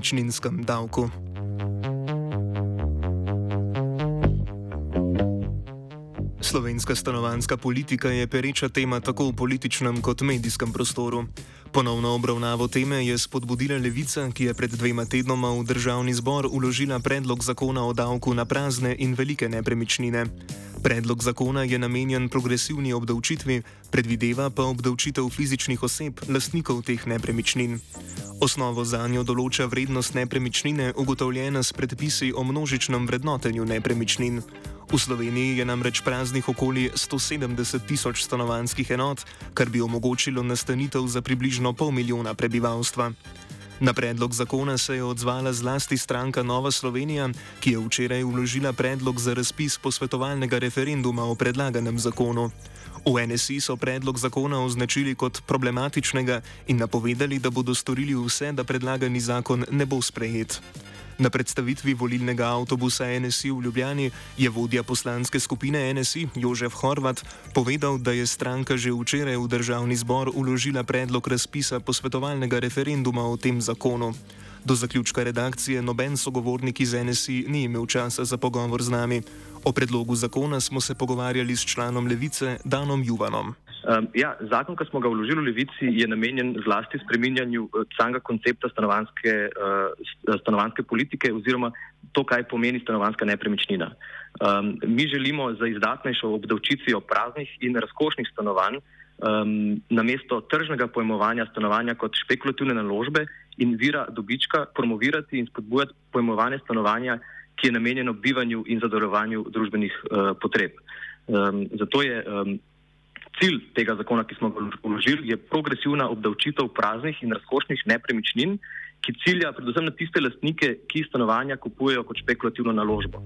nepremičninskem davku. Slovenska stanovanska politika je pereča tema tako v političnem kot medijskem prostoru. Ponovno obravnavo teme je spodbudila levica, ki je pred dvema tednoma v državni zbor uložila predlog zakona o davku na prazne in velike nepremičnine. Predlog zakona je namenjen progresivni obdavčitvi, predvideva pa obdavčitev fizičnih oseb, lastnikov teh nepremičnin. Osnovo za njo določa vrednost nepremičnine, ugotovljena s predpisi o množičnem vrednotenju nepremičnin. V Sloveniji je namreč praznih okoli 170 tisoč stanovanjskih enot, kar bi omogočilo nastanitev za približno pol milijona prebivalstva. Na predlog zakona se je odzvala zlasti stranka Nova Slovenija, ki je včeraj vložila predlog za razpis posvetovalnega referenduma o predlaganem zakonu. V NSI so predlog zakona označili kot problematičnega in napovedali, da bodo storili vse, da predlagani zakon ne bo sprejet. Na predstavitvi volilnega avtobusa NSI v Ljubljani je vodja poslanske skupine NSI Jožef Horvat povedal, da je stranka že včeraj v državni zbor uložila predlog razpisa posvetovalnega referenduma o tem zakonu. Do zaključka redakcije noben sogovornik iz NSI ni imel časa za pogovor z nami. O predlogu zakona smo se pogovarjali s članom levice Danom Juvanom. Um, ja, zakon, ki smo ga vložili v Levici, je namenjen zlasti spreminjanju uh, samega koncepta stanovanske, uh, stanovanske politike oziroma to, kaj pomeni stanovanska nepremičnina. Um, mi želimo za izdatnejšo obdavčitvijo praznih in razkošnih stanovanj um, namesto tržnega pojmovanja stanovanja kot špekulativne naložbe in vira dobička promovirati in spodbujati pojmovanje stanovanja, ki je namenjeno bivanju in zadovoljevanju družbenih uh, potreb. Um, zato je um, Cilj tega zakona, ki smo ga vložili, je progresivna obdavčitev praznih in razkošnih nepremičnin, ki cilja predvsem na tiste lastnike, ki stanovanja kupujejo kot špekulativno naložbo.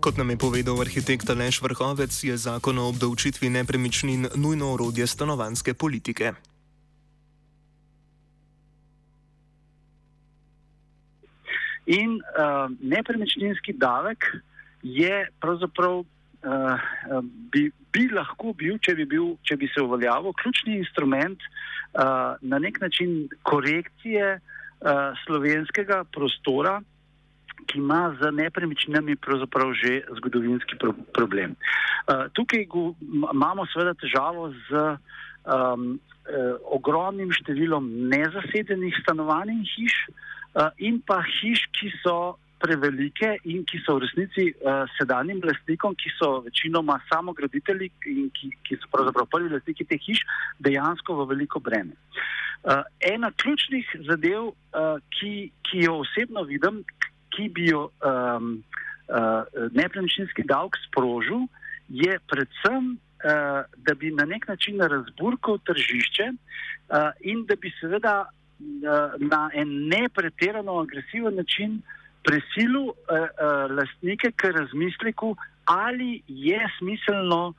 Kot nam je povedal arhitekt Aleš Vrhovec, je zakon o obdavčitvi nepremičnin nujno orodje stanovanske politike. In uh, nepremičninski davek je pravzaprav uh, bi, bi lahko bil, če bi, bil, če bi se uveljavil, ključni instrument uh, na nek način korekcije uh, slovenskega prostora, ki ima z nepremičninami pravzaprav že zgodovinski pro, problem. Uh, tukaj go, imamo seveda težavo z um, uh, ogromnim številom nezasedenih stanovanj in hiš uh, in pa hiš, ki so prevelike in ki so v resnici uh, sedanjim lastnikom, ki so večinoma samograditelji in ki, ki so pravzaprav prvi lastniki teh hiš, dejansko v veliko breme. Uh, ena ključnih zadev, uh, ki, ki jo osebno vidim, ki bi jo um, uh, nepremičninski davek sprožil, je predvsem, uh, da bi na nek način razburkal tržišče uh, in da bi seveda uh, na en nepretirano agresiven način uh, prisilu uh, uh, lastnike k razmisleku, ali je smiselno uh,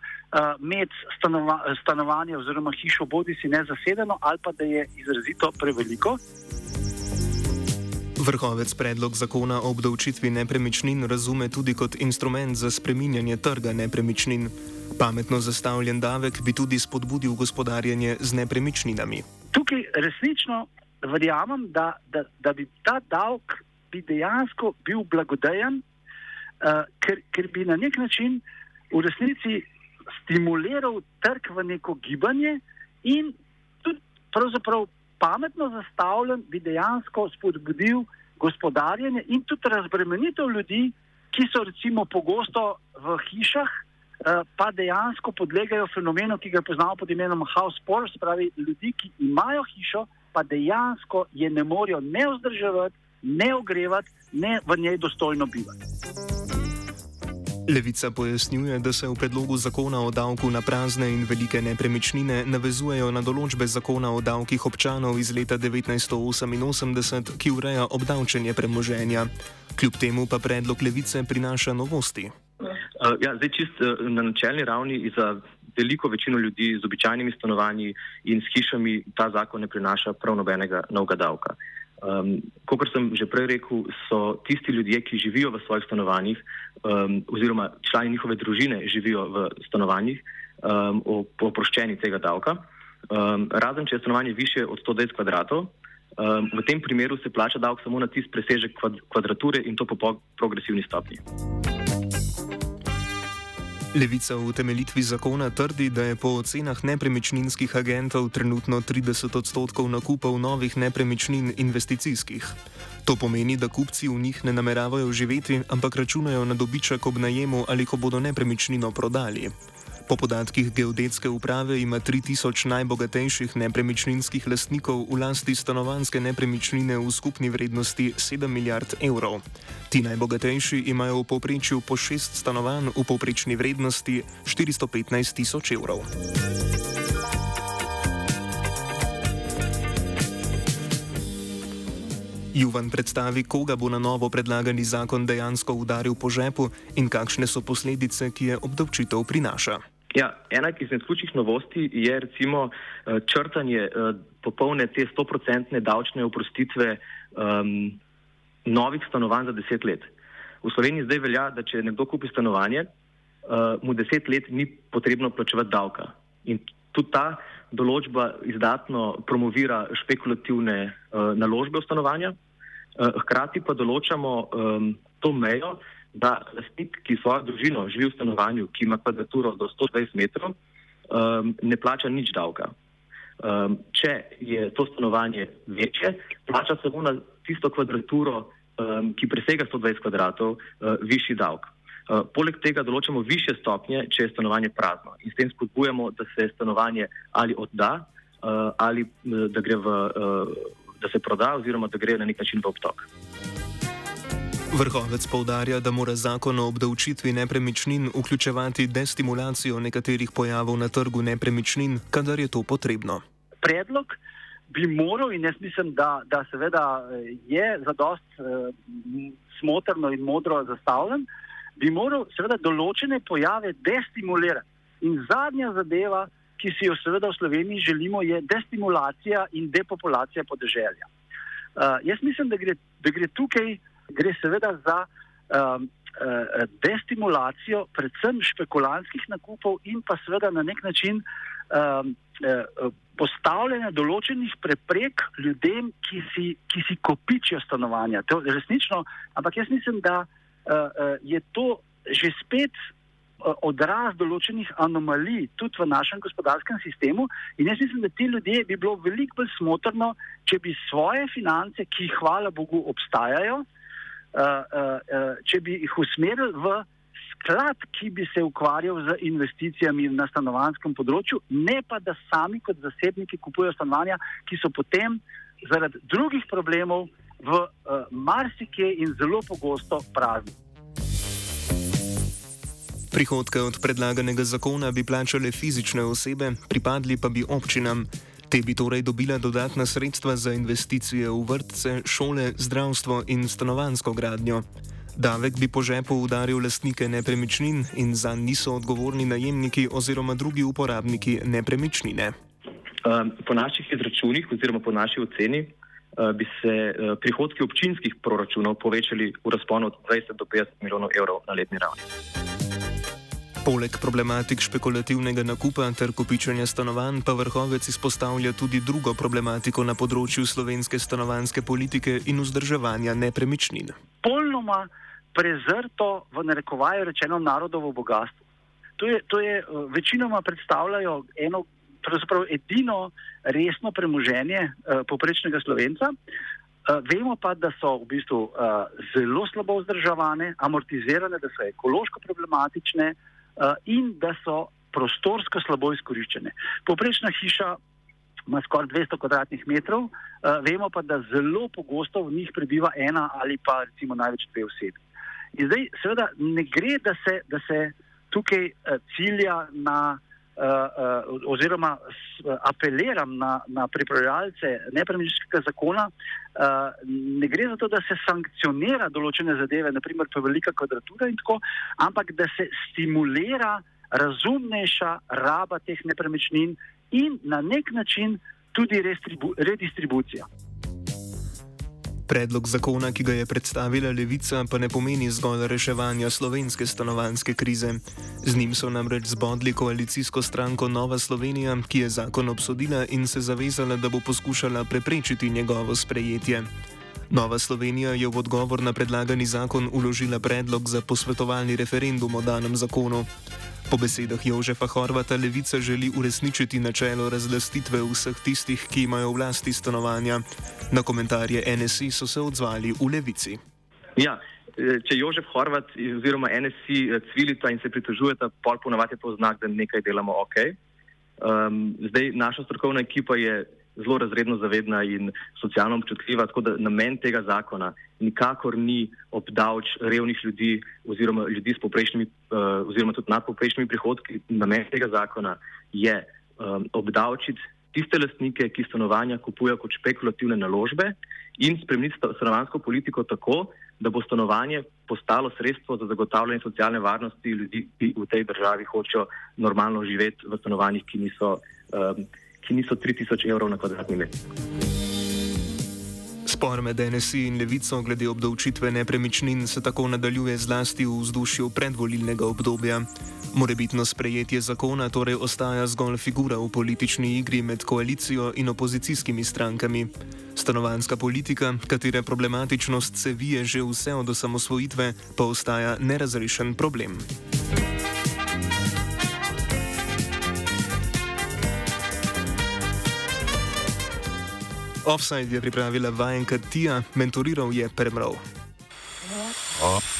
imeti stanova, stanovanje oziroma hišo bodi si nezasedeno ali pa da je izrazito preveliko. Vrhovec predlog zakona o obdavčitvi nepremičnin razume tudi kot instrument za spreminjanje trga nepremičnin. Pametno zastavljen davek bi tudi spodbudil gospodarjenje z nepremičninami. Tukaj resnično verjamem, da, da, da bi ta davek bi dejansko bil blagodejen, uh, ker, ker bi na nek način v resnici stimuliral trg v neko gibanje in tudi pravzaprav pametno zastavljen bi dejansko spodbudil gospodarjenje in tudi razbremenitev ljudi, ki so recimo pogosto v hišah, uh, pa dejansko podlegajo fenomenu, ki ga poznamo pod imenom house poor, pravi ljudi, ki imajo hišo, pa dejansko je ne morejo ne vzdrževati, ne ogrevati, ne v njej dostojno bivati. Levica pojasnjuje, da se v predlogu zakona o davku na prazne in velike nepremičnine navezujejo na določbe zakona o davkih občanov iz leta 1988, ki ureja obdavčenje premoženja. Kljub temu pa predlog levice prinaša novosti. Uh, ja, zdaj, čist uh, na načelni ravni za veliko večino ljudi z običajnimi stanovanji in s hišami ta zakon ne prinaša prav nobenega novega davka. Uh, Um, Kot sem že prej rekel, so tisti ljudje, ki živijo v svojih stanovanjih, um, oziroma člani njihove družine živijo v stanovanjih, um, oproščeni tega davka. Um, razen če je stanovanje više od 120 kvadratov, Um, v tem primeru se plača davek samo na tisti presežek kvadrature in to po progresivni stopnji. Levica v utemeljitvi zakona trdi, da je po ocenah nepremičninskih agentov trenutno 30 odstotkov nakupov novih nepremičnin investicijskih. To pomeni, da kupci v njih ne nameravajo živeti, ampak računajo na dobiček ob najemu ali ko bodo nepremičnino prodali. Po podatkih geodetske uprave ima 3000 najbogatejših nepremičninskih lastnikov v lasti stanovanske nepremičnine v skupni vrednosti 7 milijard evrov. Ti najbogatejši imajo v povprečju po 6 stanovanj v povprečni vrednosti 415 tisoč evrov. Juvan predstavi, koga bo na novo predlagani zakon dejansko udaril po žepu in kakšne so posledice, ki je obdavčitev prinaša. Ja, ena izmed ključnih novosti je recimo eh, črtanje eh, popolne te stoprocentne davčne oprostitve um, novih stanovanj za deset let. V Sloveniji zdaj velja, da če nekdo kupi stanovanje, uh, mu deset let ni potrebno plačevati davka. In tudi ta določba izdatno promovira špekulativne uh, naložbe v stanovanja, uh, hkrati pa določamo um, to mejo, da lastnik, ki svojo družino živi v stanovanju, ki ima kvadraturo do 120 metrov, um, ne plača nič davka. Um, če je to stanovanje večje, plača samo na tisto kvadraturo, um, ki presega 120 kvadratov, uh, višji davek. Uh, poleg tega določamo više stopnje, če je stanovanje prazno in s tem spodbujamo, da se stanovanje ali odda uh, ali uh, da, v, uh, da se proda oziroma da gre na nek način v obtok. Vrhovec povdarja, da mora zakon o obdavčitvi nepremičnin vključevati destimulacijo nekaterih pojavov na trgu nepremičnin, kadar je to potrebno. Predlog bi moral, in jaz mislim, da, da seveda je zadost eh, smotrno in modro zastavljen, bi moral seveda določene pojave destimulirati. In zadnja zadeva, ki si jo seveda v Sloveniji želimo, je destimulacija in depopulacija podeželja. Uh, jaz mislim, da gre, da gre tukaj gre seveda za um, uh, destimulacijo predvsem špekulantskih nakupov in pa seveda na nek način um, uh, postavljanja določenih preprek ljudem, ki si, ki si kopičijo stanovanja. To je resnično, ampak jaz mislim, da uh, uh, je to že spet odraz določenih anomalij tudi v našem gospodarskem sistemu in jaz mislim, da ti ljudje bi bilo veliko bolj smotrno, če bi svoje finance, ki hvala Bogu obstajajo, uh, če bi jih usmerili v sklad, ki bi se ukvarjal z investicijami na stanovanskem področju, ne pa da sami kot zasebniki kupujejo stanovanja, ki so potem zaradi drugih problemov v uh, marsikje in zelo pogosto prazni. Prihodke od predlaganega zakona bi plačale fizične osebe, pripadli pa bi občinam. Te bi torej dobile dodatna sredstva za investicije v vrtce, šole, zdravstvo in stanovansko gradnjo. Davek bi po žepu udaril lastnike nepremičnin in za niso odgovorni najemniki oziroma drugi uporabniki nepremičnine. Po naših izračunih oziroma po naši oceni uh, bi se uh, prihodki občinskih proračunov povečali v razponu od 20 do 50 milijonov evrov na letni ravni. Poleg problematik špekulativnega nakupa ter kopičanja stanovanj pa vrhovec izpostavlja tudi drugo problematiko na področju slovenske stanovanske politike in vzdrževanja nepremičnin. Polnoma prezrto v narekovaju rečeno narodovo bogatstvo. To je, to je eh, večinoma predstavljajo eno, pravzaprav edino resno premoženje uh, poprečnega slovenca. Uh, vemo pa, da so v bistvu uh, zelo slabo vzdrževane, amortizirane, da so ekološko problematične, Eh, in da so prostorsko slabo izkoriščene. Poprečna hiša ima skoraj 200 kvadratnih metrov, uh, vemo pa, da zelo pogosto v njih prebiva ena ali pa recimo največ dve osebi. In zdaj seveda ne gre, da se, da se tukaj uh, cilja na oziroma uh, apeliram na, na pripravljalce nepremičninskega zakona, ne gre za to, da se sankcionira določene zadeve, naprimer pa velika kvadratura in tako, ampak da se stimulira razumnejša raba teh nepremičnin in na nek način tudi redistribucija. Predlog zakona, ki ga je predstavila levica, pa ne pomeni zgolj reševanja slovenske stanovanske krize. Z njim so namreč zbodli koalicijsko stranko Nova Slovenija, ki je zakon obsodila in se zavezala, da bo poskušala preprečiti njegovo sprejetje. Nova Slovenija je v odgovor na predlagani zakon uložila predlog za posvetovalni referendum o danem zakonu. Po besedah Jožefa Horvata levica želi uresničiti načelo razlastitve vseh tistih, ki imajo vlasti stanovanja. Na komentarje NSI so se odzvali v levici. Ja, če Jožef Horvat oziroma NSI cvilita in se pritožujeta, pol ponovadi je to znak, da nekaj delamo ok. Um, zdaj naša strokovna ekipa je zelo razredno zavedna in socialno občutljiva, tako da namen tega zakona nikakor ni obdavč revnih ljudi oziroma ljudi s poprejšnjimi uh, oziroma tudi nadpoprejšnjimi prihodki. Namen tega zakona je um, obdavčiti tiste lastnike, ki stanovanja kupujejo kot špekulativne naložbe in spremeniti stanovansko politiko tako, da bo stanovanje postalo sredstvo za zagotavljanje socialne varnosti ljudi, ki v tej državi hočejo normalno živeti v stanovanjih, ki niso um, ki niso 3000 evrov na kvadratni meter. Spor med NSI in levico glede obdavčitve nepremičnin se tako nadaljuje zlasti v vzdušju predvolilnega obdobja. Morebitno sprejetje zakona torej ostaja zgolj figura v politični igri med koalicijo in opozicijskimi strankami. Stanovanska politika, katere problematičnost se vije že vse od osamosvojitve, pa ostaja nerazrešen problem. Offside je pripravila vajenka Tija, mentoriral je Premrov. Offside.